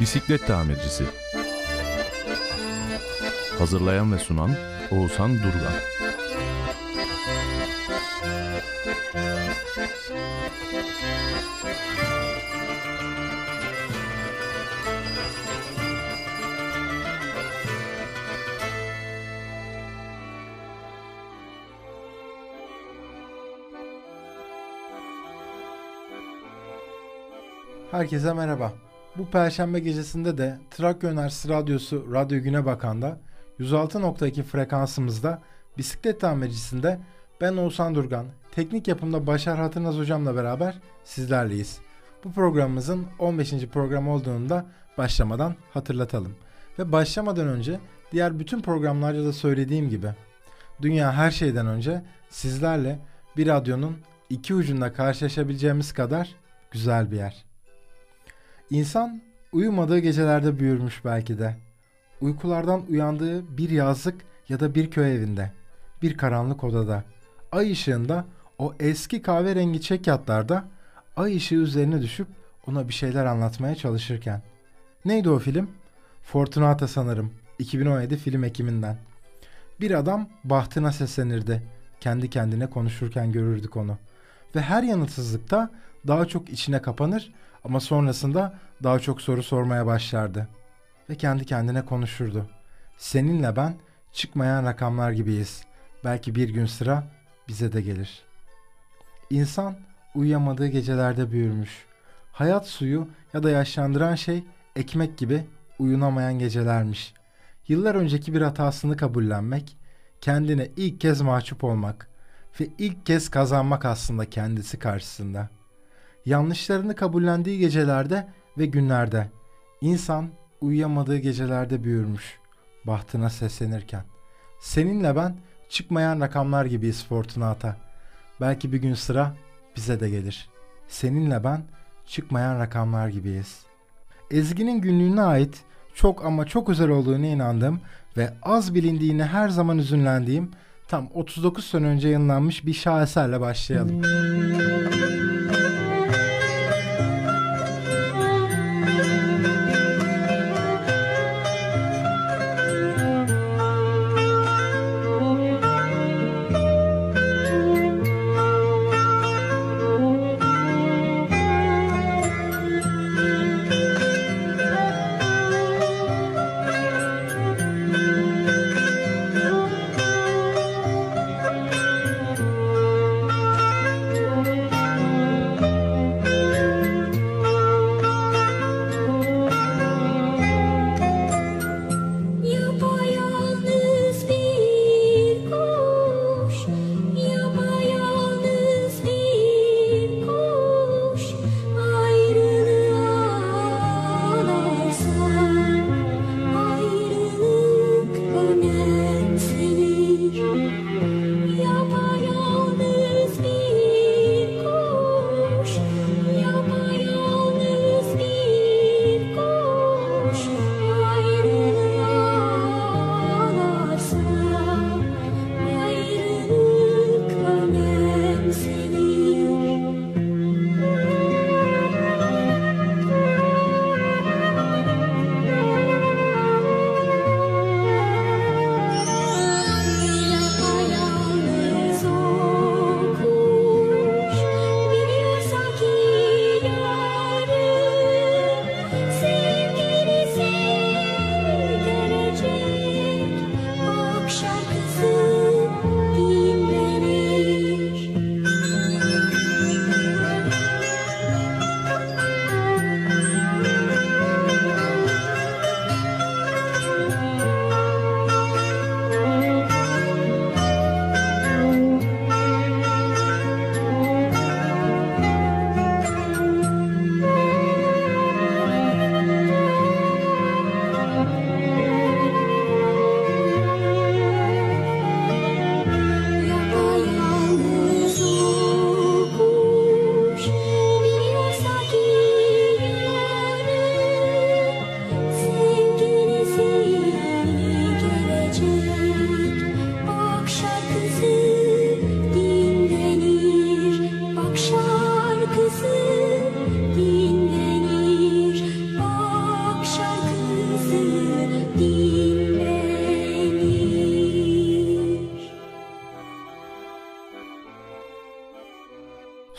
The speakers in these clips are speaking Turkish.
Bisiklet tamircisi. Hazırlayan ve sunan Oğuzhan Durgan. Herkese merhaba. Bu perşembe gecesinde de Trakya Üniversitesi Radyosu Radyo Güne Bakan'da 106.2 frekansımızda bisiklet tamircisinde ben Oğuzhan Durgan, teknik yapımda Başar Hatırnaz hocamla beraber sizlerleyiz. Bu programımızın 15. program olduğunu da başlamadan hatırlatalım. Ve başlamadan önce diğer bütün programlarda da söylediğim gibi dünya her şeyden önce sizlerle bir radyonun iki ucunda karşılaşabileceğimiz kadar güzel bir yer. İnsan uyumadığı gecelerde büyürmüş belki de. Uykulardan uyandığı bir yazlık ya da bir köy evinde, bir karanlık odada, ay ışığında o eski kahverengi çekyatlarda ay ışığı üzerine düşüp ona bir şeyler anlatmaya çalışırken. Neydi o film? Fortunata sanırım. 2017 film ekiminden. Bir adam bahtına seslenirdi. Kendi kendine konuşurken görürdük onu. Ve her yanıtsızlıkta daha çok içine kapanır ama sonrasında daha çok soru sormaya başlardı. Ve kendi kendine konuşurdu. Seninle ben çıkmayan rakamlar gibiyiz. Belki bir gün sıra bize de gelir. İnsan uyuyamadığı gecelerde büyürmüş. Hayat suyu ya da yaşlandıran şey ekmek gibi uyunamayan gecelermiş. Yıllar önceki bir hatasını kabullenmek, kendine ilk kez mahcup olmak ve ilk kez kazanmak aslında kendisi karşısında.'' Yanlışlarını kabullendiği gecelerde ve günlerde insan uyuyamadığı gecelerde büyürmüş bahtına seslenirken. Seninle ben çıkmayan rakamlar gibiyiz Fortunata. Belki bir gün sıra bize de gelir. Seninle ben çıkmayan rakamlar gibiyiz. Ezgi'nin günlüğüne ait çok ama çok özel olduğunu inandığım ve az bilindiğine her zaman üzünlendiğim tam 39 sene önce yayınlanmış bir şaheserle başlayalım.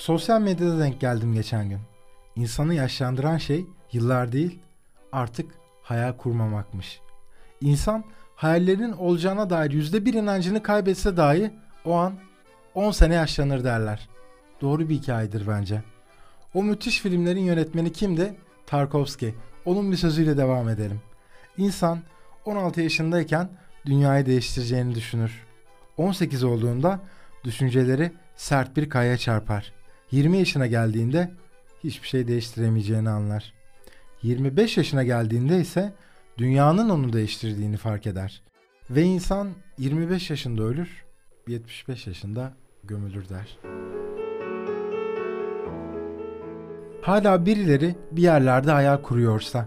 Sosyal medyada denk geldim geçen gün. İnsanı yaşlandıran şey yıllar değil, artık hayal kurmamakmış. İnsan hayallerinin olacağına dair yüzde bir inancını kaybetse dahi o an 10 sene yaşlanır derler. Doğru bir hikayedir bence. O müthiş filmlerin yönetmeni kimdi? Tarkovski. Onun bir sözüyle devam edelim. İnsan 16 yaşındayken dünyayı değiştireceğini düşünür. 18 olduğunda düşünceleri sert bir kaya çarpar. 20 yaşına geldiğinde hiçbir şey değiştiremeyeceğini anlar. 25 yaşına geldiğinde ise dünyanın onu değiştirdiğini fark eder. Ve insan 25 yaşında ölür, 75 yaşında gömülür der. Hala birileri bir yerlerde hayal kuruyorsa,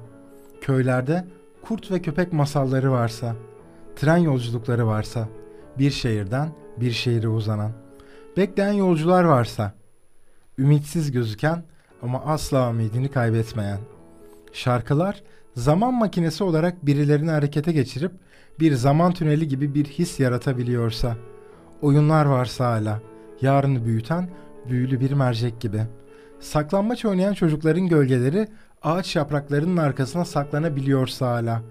köylerde kurt ve köpek masalları varsa, tren yolculukları varsa, bir şehirden bir şehire uzanan, bekleyen yolcular varsa, ümitsiz gözüken ama asla ümidini kaybetmeyen, şarkılar zaman makinesi olarak birilerini harekete geçirip bir zaman tüneli gibi bir his yaratabiliyorsa, oyunlar varsa hala, yarını büyüten büyülü bir mercek gibi. Saklanmaç oynayan çocukların gölgeleri ağaç yapraklarının arkasına saklanabiliyorsa hala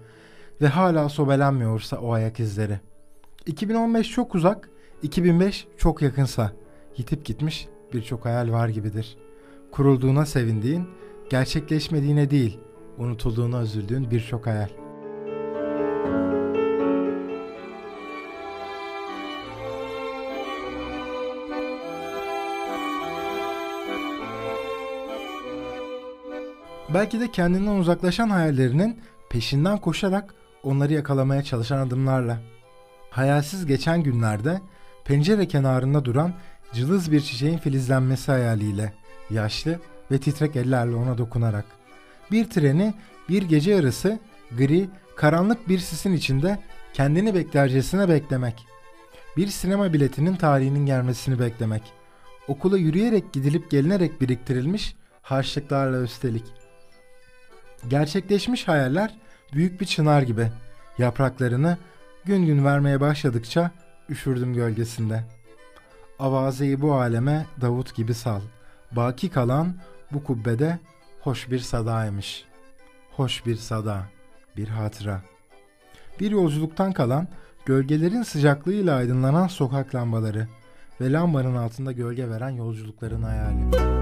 ve hala sobelenmiyorsa o ayak izleri. 2015 çok uzak, 2005 çok yakınsa yitip gitmiş birçok hayal var gibidir. Kurulduğuna sevindiğin, gerçekleşmediğine değil, unutulduğuna üzüldüğün birçok hayal. Belki de kendinden uzaklaşan hayallerinin peşinden koşarak onları yakalamaya çalışan adımlarla. Hayalsiz geçen günlerde pencere kenarında duran cılız bir çiçeğin filizlenmesi hayaliyle, yaşlı ve titrek ellerle ona dokunarak. Bir treni bir gece yarısı gri, karanlık bir sisin içinde kendini beklercesine beklemek. Bir sinema biletinin tarihinin gelmesini beklemek. Okula yürüyerek gidilip gelinerek biriktirilmiş harçlıklarla üstelik. Gerçekleşmiş hayaller büyük bir çınar gibi. Yapraklarını gün gün vermeye başladıkça üşürdüm gölgesinde. Avazeyi bu aleme Davut gibi sal. Baki kalan bu kubbede hoş bir sadaymış. Hoş bir sada, bir hatıra. Bir yolculuktan kalan gölgelerin sıcaklığıyla aydınlanan sokak lambaları ve lambanın altında gölge veren yolculukların hayali.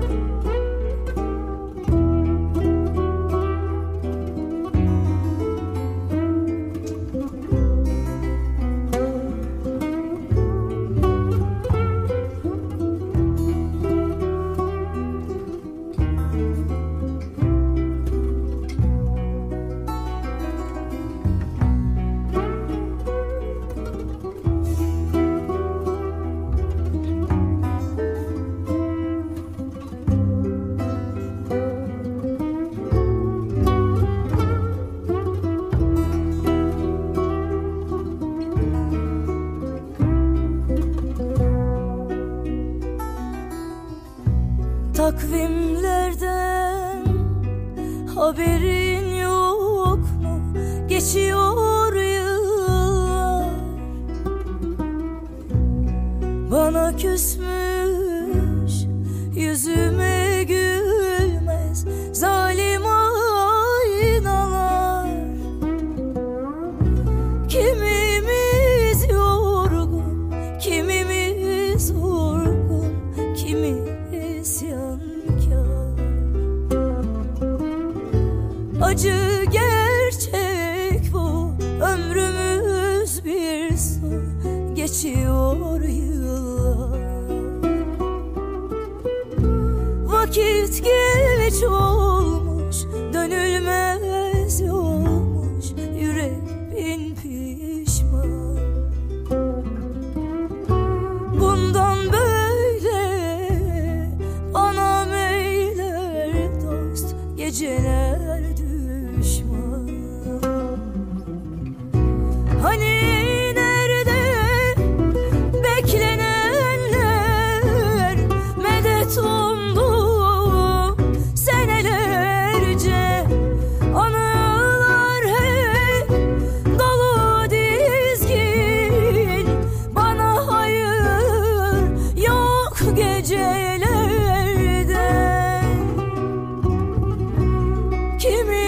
Kimi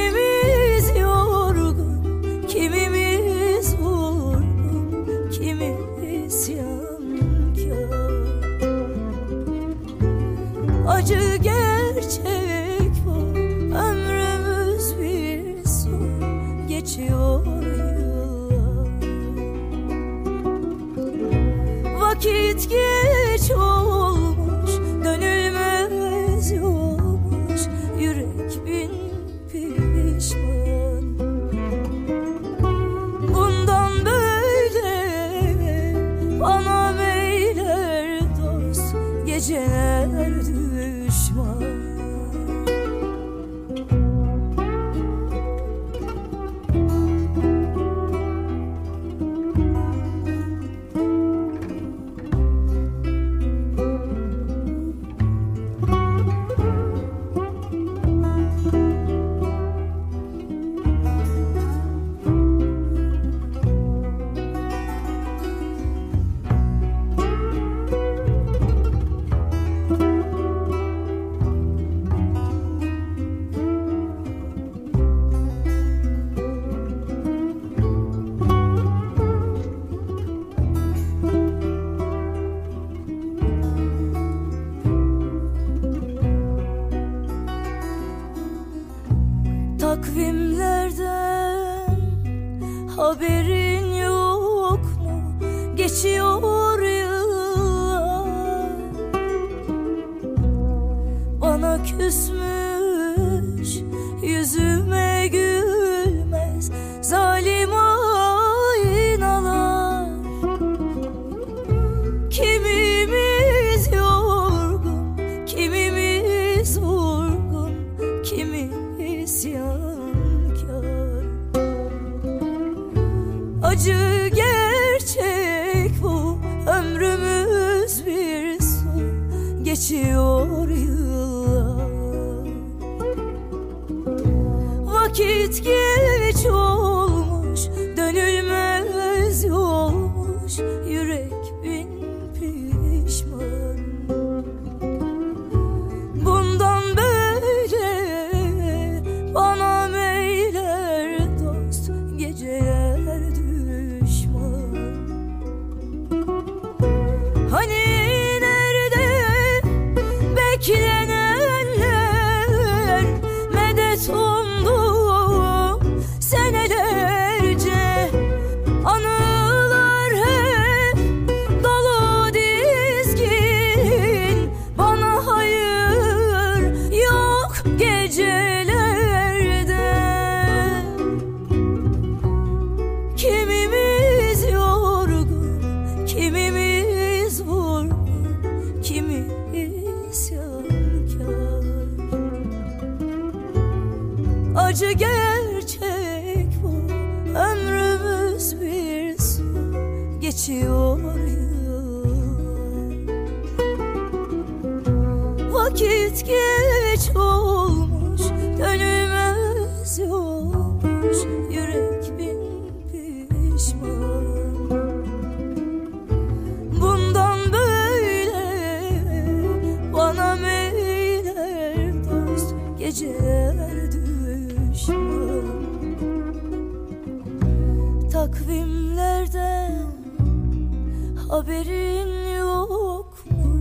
Haberin yok mu?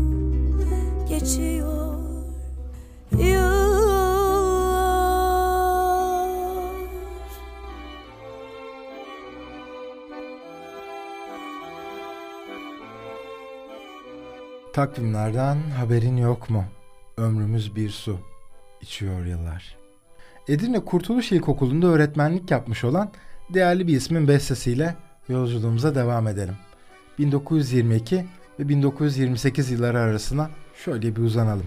Geçiyor yıllar Takvimlerden haberin yok mu? Ömrümüz bir su. içiyor yıllar. Edirne Kurtuluş İlkokulu'nda öğretmenlik yapmış olan değerli bir ismin bestesiyle yolculuğumuza devam edelim. 1922 ve 1928 yılları arasına şöyle bir uzanalım.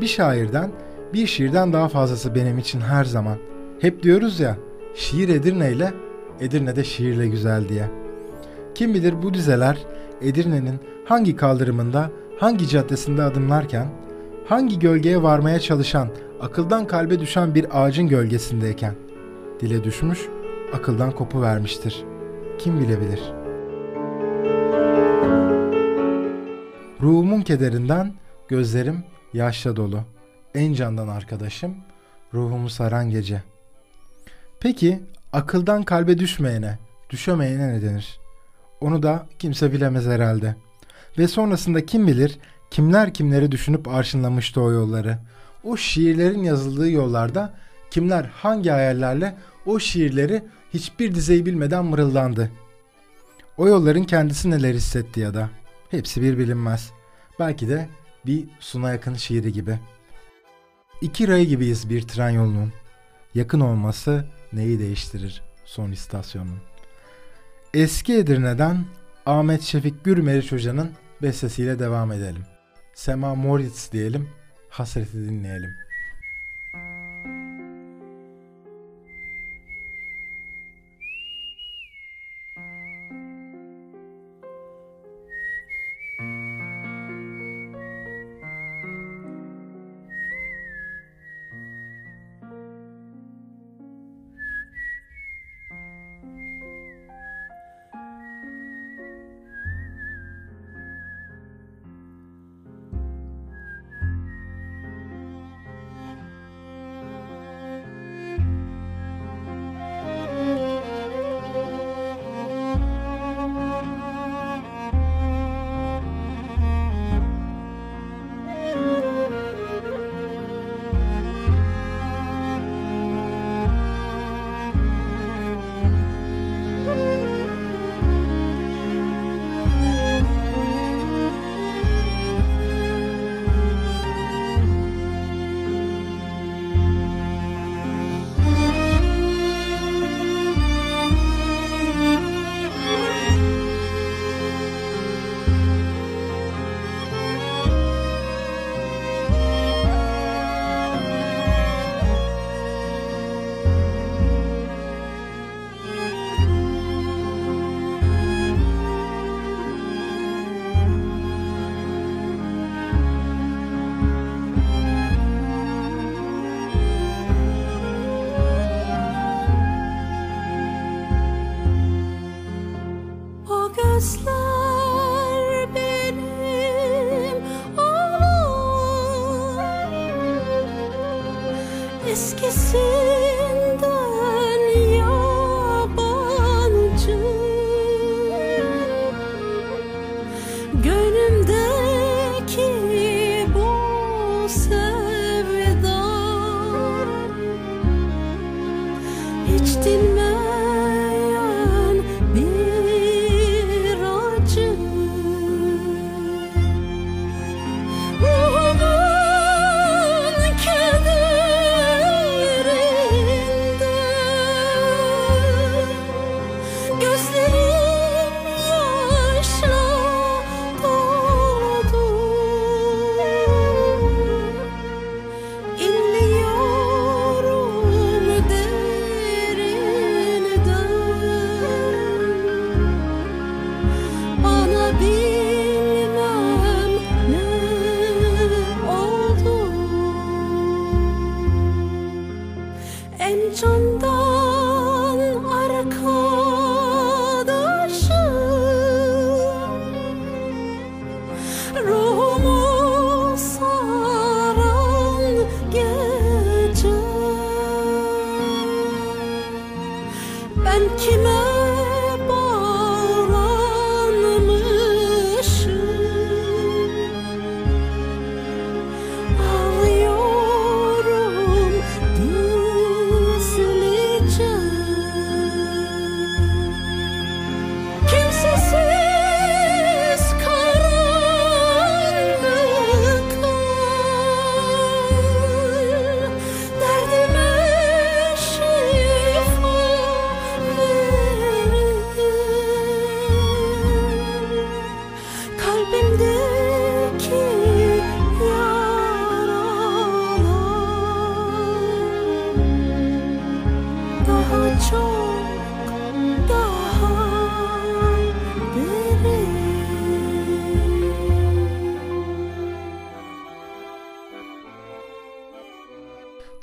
Bir şairden, bir şiirden daha fazlası benim için her zaman. Hep diyoruz ya, şiir Edirne ile, Edirne'de şiirle güzel diye. Kim bilir bu dizeler Edirne'nin hangi kaldırımında, hangi caddesinde adımlarken, hangi gölgeye varmaya çalışan, akıldan kalbe düşen bir ağacın gölgesindeyken dile düşmüş, akıldan kopu vermiştir. Kim bilebilir? Ruhumun kederinden gözlerim yaşla dolu. En candan arkadaşım, ruhumu saran gece. Peki akıldan kalbe düşmeyene, düşemeyene ne denir? Onu da kimse bilemez herhalde. Ve sonrasında kim bilir kimler kimleri düşünüp arşınlamıştı o yolları. O şiirlerin yazıldığı yollarda kimler hangi hayallerle o şiirleri hiçbir dizeyi bilmeden mırıldandı. O yolların kendisi neler hissetti ya da hepsi bir bilinmez. Belki de bir suna yakın şiiri gibi. İki rayı gibiyiz bir tren yolunun. Yakın olması neyi değiştirir son istasyonun. Eski Edirne'den Ahmet Şefik Gürmeriç Hoca'nın bestesiyle devam edelim. Sema Moritz diyelim, hasreti dinleyelim.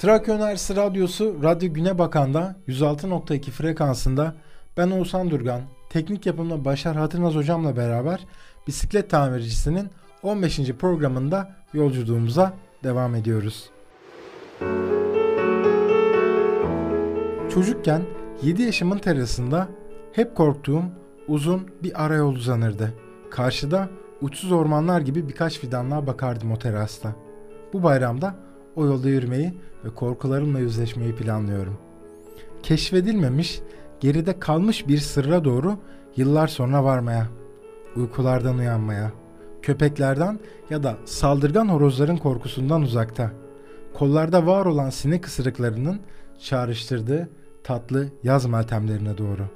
Trakya Üniversitesi Radyosu Radyo Güne Bakan'da 106.2 frekansında ben Oğuzhan Durgan, teknik yapımda Başar Hatırnaz hocamla beraber bisiklet tamircisinin 15. programında yolculuğumuza devam ediyoruz. Çocukken 7 yaşımın terasında hep korktuğum uzun bir arayol uzanırdı. Karşıda uçsuz ormanlar gibi birkaç fidanlığa bakardım o terasta. Bu bayramda o yolda yürümeyi ve korkularımla yüzleşmeyi planlıyorum. Keşfedilmemiş, geride kalmış bir sırra doğru yıllar sonra varmaya, uykulardan uyanmaya, köpeklerden ya da saldırgan horozların korkusundan uzakta, kollarda var olan sinek ısırıklarının çağrıştırdığı tatlı yaz meltemlerine doğru.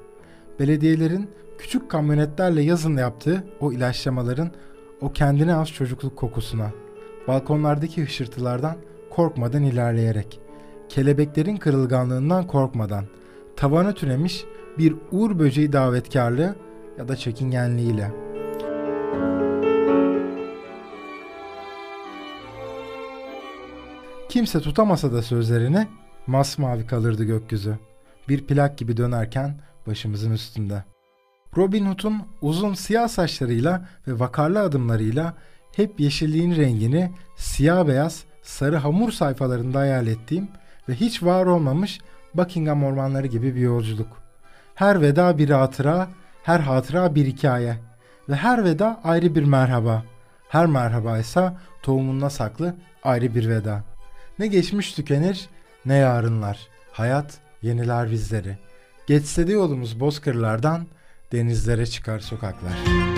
Belediyelerin küçük kamyonetlerle yazın yaptığı o ilaçlamaların o kendine az çocukluk kokusuna, balkonlardaki hışırtılardan korkmadan ilerleyerek, kelebeklerin kırılganlığından korkmadan, tavana tünemiş bir uğur böceği davetkarlığı ya da çekingenliğiyle. Kimse tutamasa da sözlerini masmavi kalırdı gökyüzü. Bir plak gibi dönerken başımızın üstünde. Robin Hood'un uzun siyah saçlarıyla ve vakarlı adımlarıyla hep yeşilliğin rengini siyah beyaz sarı hamur sayfalarında hayal ettiğim ve hiç var olmamış Buckingham ormanları gibi bir yolculuk. Her veda bir hatıra, her hatıra bir hikaye ve her veda ayrı bir merhaba. Her merhaba ise tohumunda saklı ayrı bir veda. Ne geçmiş tükenir ne yarınlar. Hayat yeniler bizleri. Geçse de yolumuz bozkırlardan denizlere çıkar sokaklar. Bak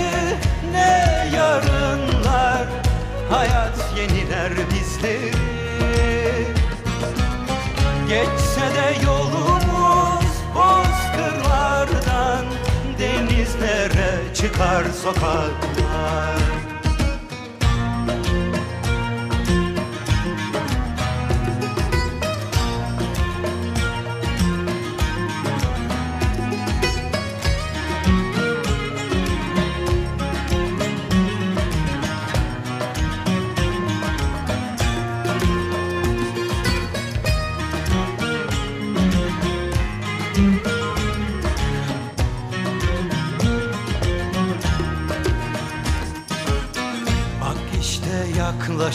ne yarınlar Hayat yeniler bizleri Geçse de yolumuz bozkırlardan Denizlere çıkar sokaklar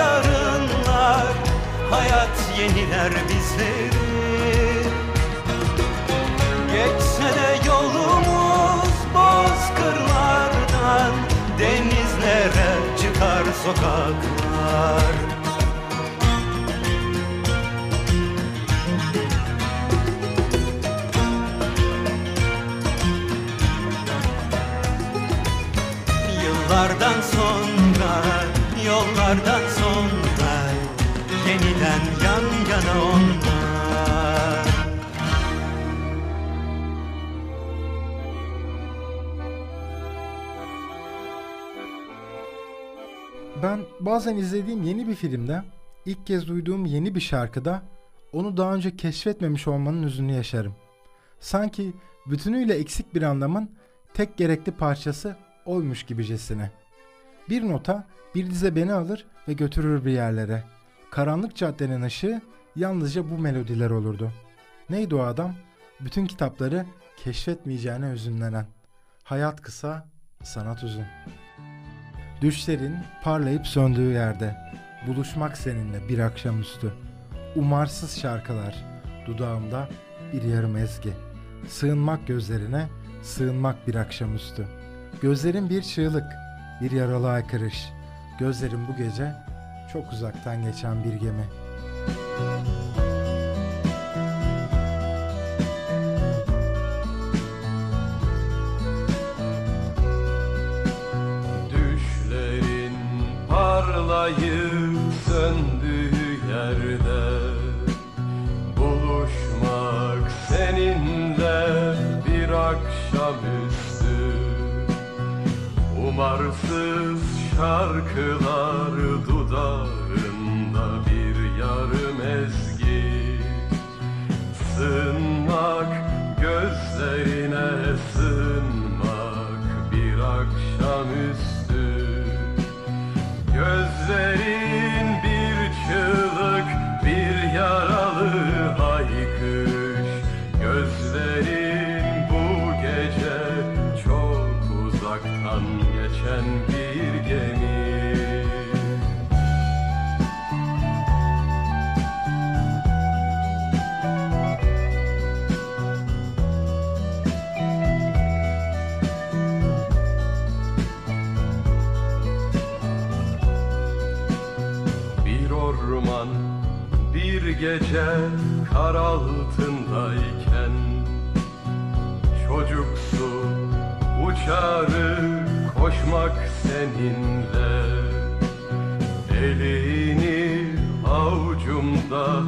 yarınlar Hayat yeniler bizleri Geçse de yolumuz bozkırlardan Denizlere çıkar sokaklar Ben bazen izlediğim yeni bir filmde, ilk kez duyduğum yeni bir şarkıda onu daha önce keşfetmemiş olmanın üzünü yaşarım. Sanki bütünüyle eksik bir anlamın tek gerekli parçası oymuş gibicesine. Bir nota bir dize beni alır ve götürür bir yerlere. Karanlık caddenin ışığı yalnızca bu melodiler olurdu. Neydi o adam? Bütün kitapları keşfetmeyeceğine üzünlenen. Hayat kısa, sanat uzun. Düşlerin parlayıp söndüğü yerde buluşmak seninle bir akşamüstü. Umarsız şarkılar dudağımda bir yarım ezgi. Sığınmak gözlerine, sığınmak bir akşamüstü. Gözlerin bir çığlık, bir yaralı aykırış. Gözlerim bu gece çok uzaktan geçen bir gemi. Düşlerin parlayıp söndüğü yerde. Buluşmak seninle bir akşamüstü Umarsız şarkılar orman bir gece kar altındayken Çocuksu uçarı koşmak seninle. Elini avucumda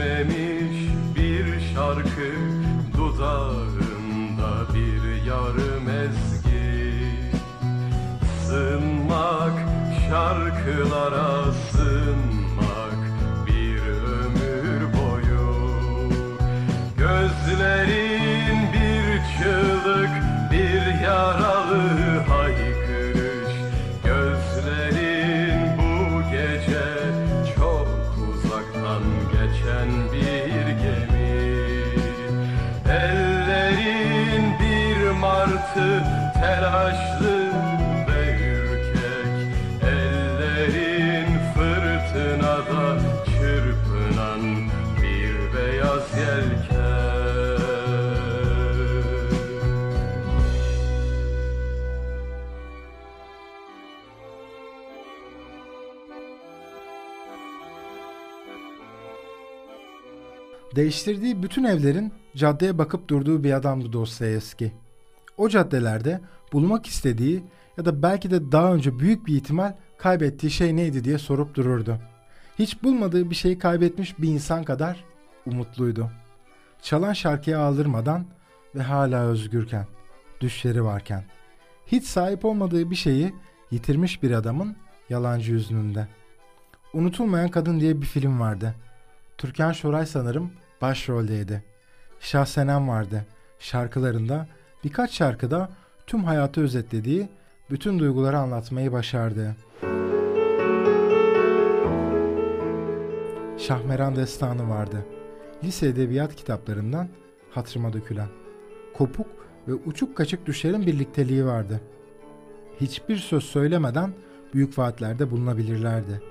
bitmemiş bir şarkı dudağında bir yarım ezgi. Sığınmak şarkılara Değiştirdiği bütün evlerin caddeye bakıp durduğu bir adamdı Dostoyevski. O caddelerde bulmak istediği ya da belki de daha önce büyük bir ihtimal kaybettiği şey neydi diye sorup dururdu. Hiç bulmadığı bir şeyi kaybetmiş bir insan kadar umutluydu. Çalan şarkıya aldırmadan ve hala özgürken, düşleri varken. Hiç sahip olmadığı bir şeyi yitirmiş bir adamın yalancı yüzününde. Unutulmayan Kadın diye bir film vardı. Türkan Şoray sanırım başroldeydi. Şahsenem vardı. Şarkılarında birkaç şarkıda tüm hayatı özetlediği bütün duyguları anlatmayı başardı. Şahmeran Destanı vardı. Lise edebiyat kitaplarından hatırıma dökülen. Kopuk ve uçuk kaçık düşlerin birlikteliği vardı. Hiçbir söz söylemeden büyük vaatlerde bulunabilirlerdi.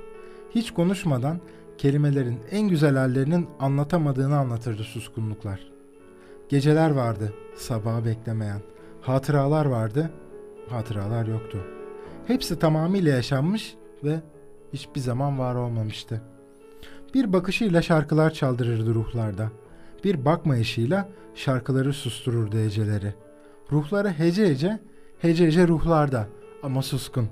Hiç konuşmadan kelimelerin en güzel hallerinin anlatamadığını anlatırdı suskunluklar. Geceler vardı, sabaha beklemeyen. Hatıralar vardı, hatıralar yoktu. Hepsi tamamıyla yaşanmış ve hiçbir zaman var olmamıştı. Bir bakışıyla şarkılar çaldırırdı ruhlarda. Bir bakmayışıyla şarkıları sustururdu heceleri. Ruhları hece hece, hece hece ruhlarda ama suskun.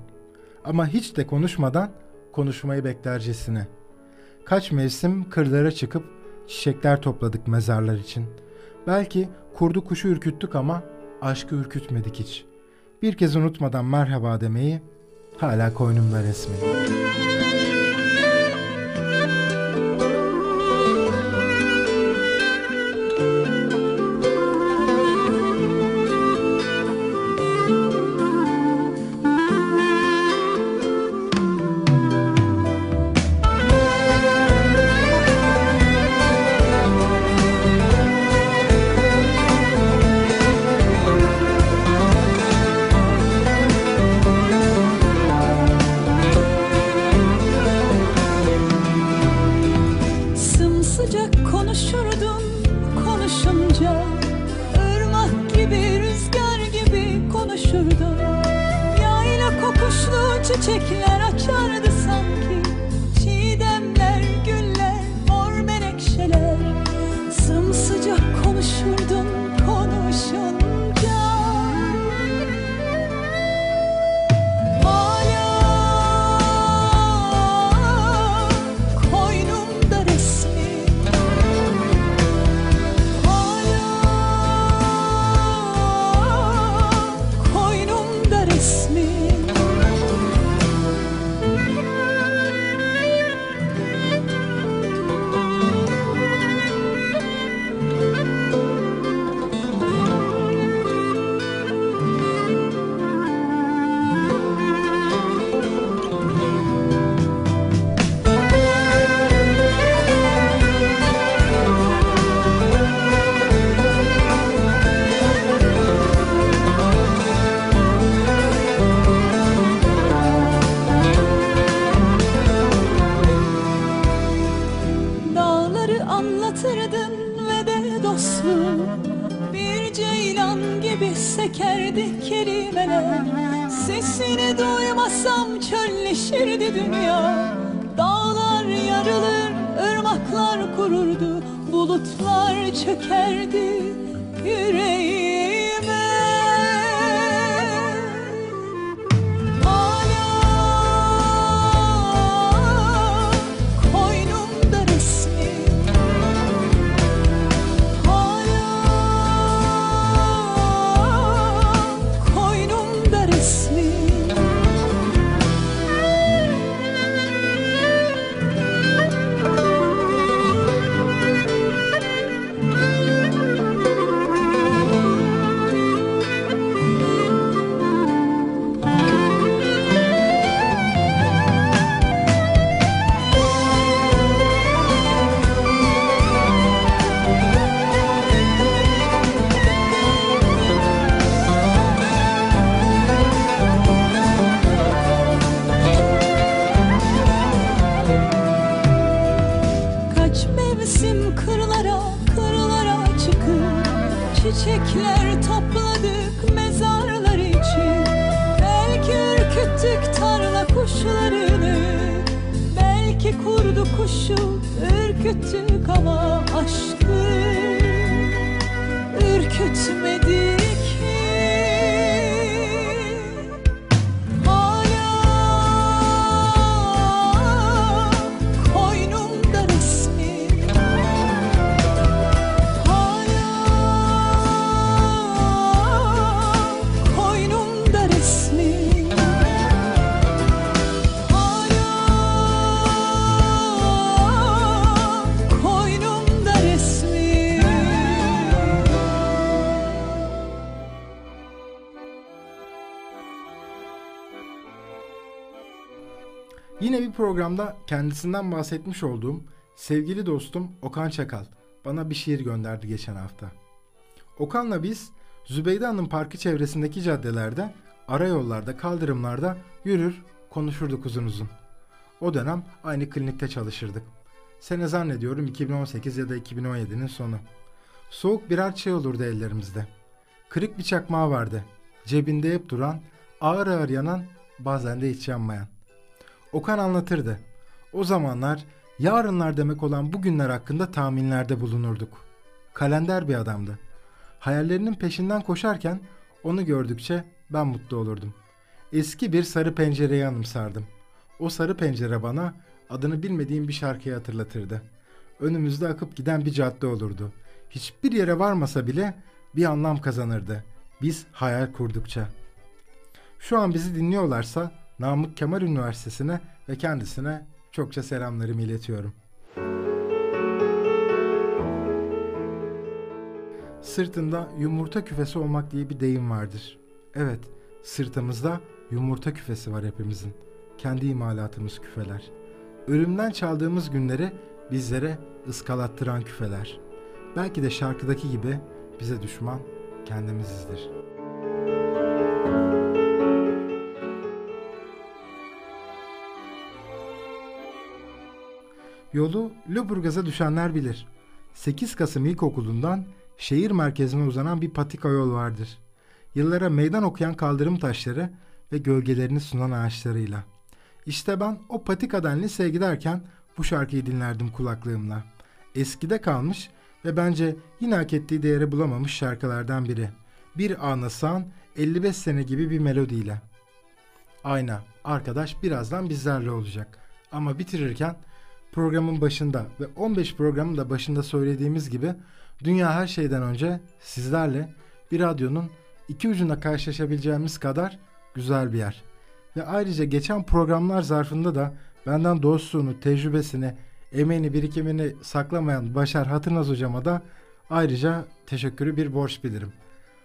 Ama hiç de konuşmadan konuşmayı beklercesine. Kaç mevsim kırlara çıkıp çiçekler topladık mezarlar için. Belki kurdu kuşu ürküttük ama aşkı ürkütmedik hiç. Bir kez unutmadan merhaba demeyi hala koynumda resmi. Programda kendisinden bahsetmiş olduğum sevgili dostum Okan Çakal bana bir şiir gönderdi geçen hafta. Okan'la biz Zübeyde Hanım Parkı çevresindeki caddelerde, arayollarda, kaldırımlarda yürür, konuşurduk uzun uzun. O dönem aynı klinikte çalışırdık. Sene zannediyorum 2018 ya da 2017'nin sonu. Soğuk birer çay olurdu ellerimizde. Kırık bir çakmağı vardı. Cebinde hep duran, ağır ağır yanan bazen de hiç yanmayan. Okan anlatırdı. O zamanlar yarınlar demek olan bugünler hakkında tahminlerde bulunurduk. Kalender bir adamdı. Hayallerinin peşinden koşarken onu gördükçe ben mutlu olurdum. Eski bir sarı pencereyi anımsardım. O sarı pencere bana adını bilmediğim bir şarkıyı hatırlatırdı. Önümüzde akıp giden bir cadde olurdu. Hiçbir yere varmasa bile bir anlam kazanırdı. Biz hayal kurdukça. Şu an bizi dinliyorlarsa Namık Kemal Üniversitesi'ne ve kendisine çokça selamlarımı iletiyorum. Sırtında yumurta küfesi olmak diye bir deyim vardır. Evet, sırtımızda yumurta küfesi var hepimizin. Kendi imalatımız küfeler. Ölümden çaldığımız günleri bizlere ıskalattıran küfeler. Belki de şarkıdaki gibi bize düşman kendimizizdir. Yolu Lüburgaz'a düşenler bilir. 8 Kasım İlkokulu'ndan şehir merkezine uzanan bir patika yol vardır. Yıllara meydan okuyan kaldırım taşları ve gölgelerini sunan ağaçlarıyla. İşte ben o patikadan liseye giderken bu şarkıyı dinlerdim kulaklığımla. Eskide kalmış ve bence yine hak ettiği değeri bulamamış şarkılardan biri. Bir anlasan 55 sene gibi bir melodiyle. Ayna, arkadaş birazdan bizlerle olacak. Ama bitirirken programın başında ve 15 programın da başında söylediğimiz gibi dünya her şeyden önce sizlerle bir radyonun iki ucunda karşılaşabileceğimiz kadar güzel bir yer. Ve ayrıca geçen programlar zarfında da benden dostluğunu, tecrübesini, emeğini, birikimini saklamayan Başar Hatırnaz hocama da ayrıca teşekkürü bir borç bilirim.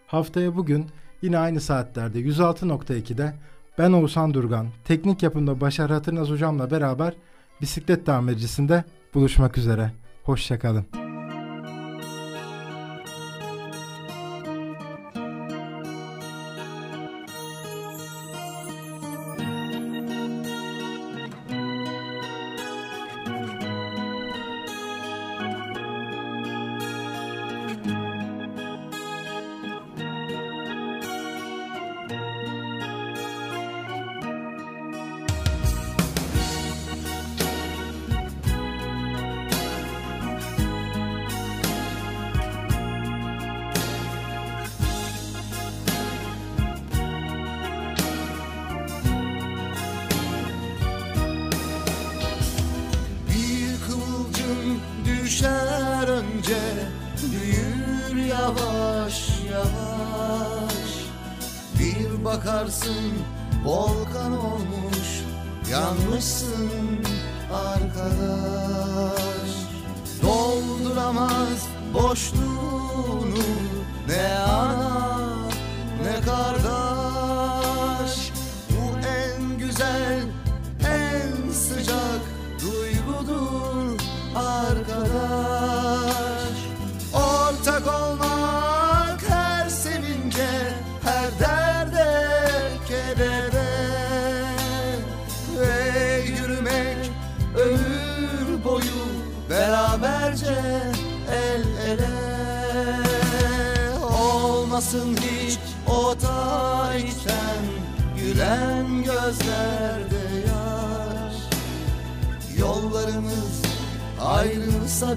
Haftaya bugün yine aynı saatlerde 106.2'de ben Oğuzhan Durgan, teknik yapımda Başar Hatırnaz hocamla beraber bisiklet tamircisinde buluşmak üzere. Hoşçakalın.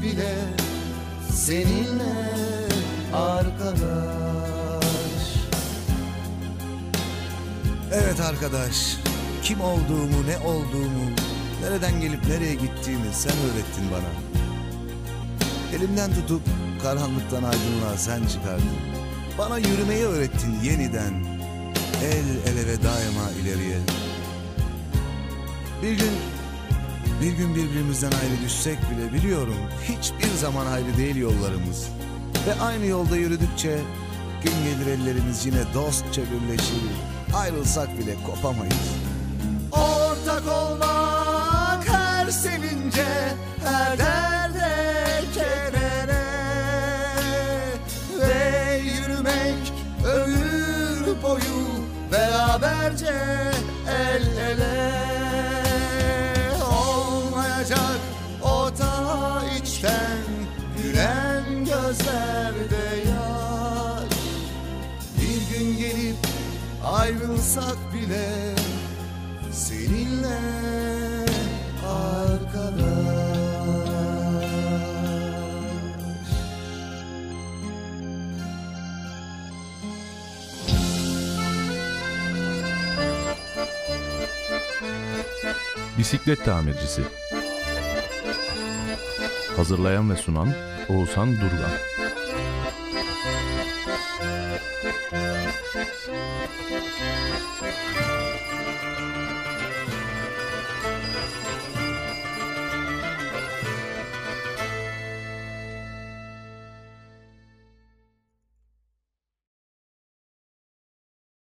Bile seninle arkadaş Evet arkadaş, kim olduğumu, ne olduğumu, nereden gelip nereye gittiğimi sen öğrettin bana. Elimden tutup karanlıktan aydınlığa sen çıkardın. Bana yürümeyi öğrettin yeniden. El ele ve daima ileriye. Bir gün, bir gün birbirimizden ayrı düşsek bile biliyorum hiçbir zaman ayrı değil yollarımız. Ve aynı yolda yürüdükçe gün gelir ellerimiz yine dostça birleşir. Ayrılsak bile kopamayız. Ortak olmak her sevince her derde kedere Ve yürümek ömür boyu beraberce ayrılsak bile seninle arkadaş Bisiklet tamircisi. Hazırlayan ve sunan Oğuzhan Durgan.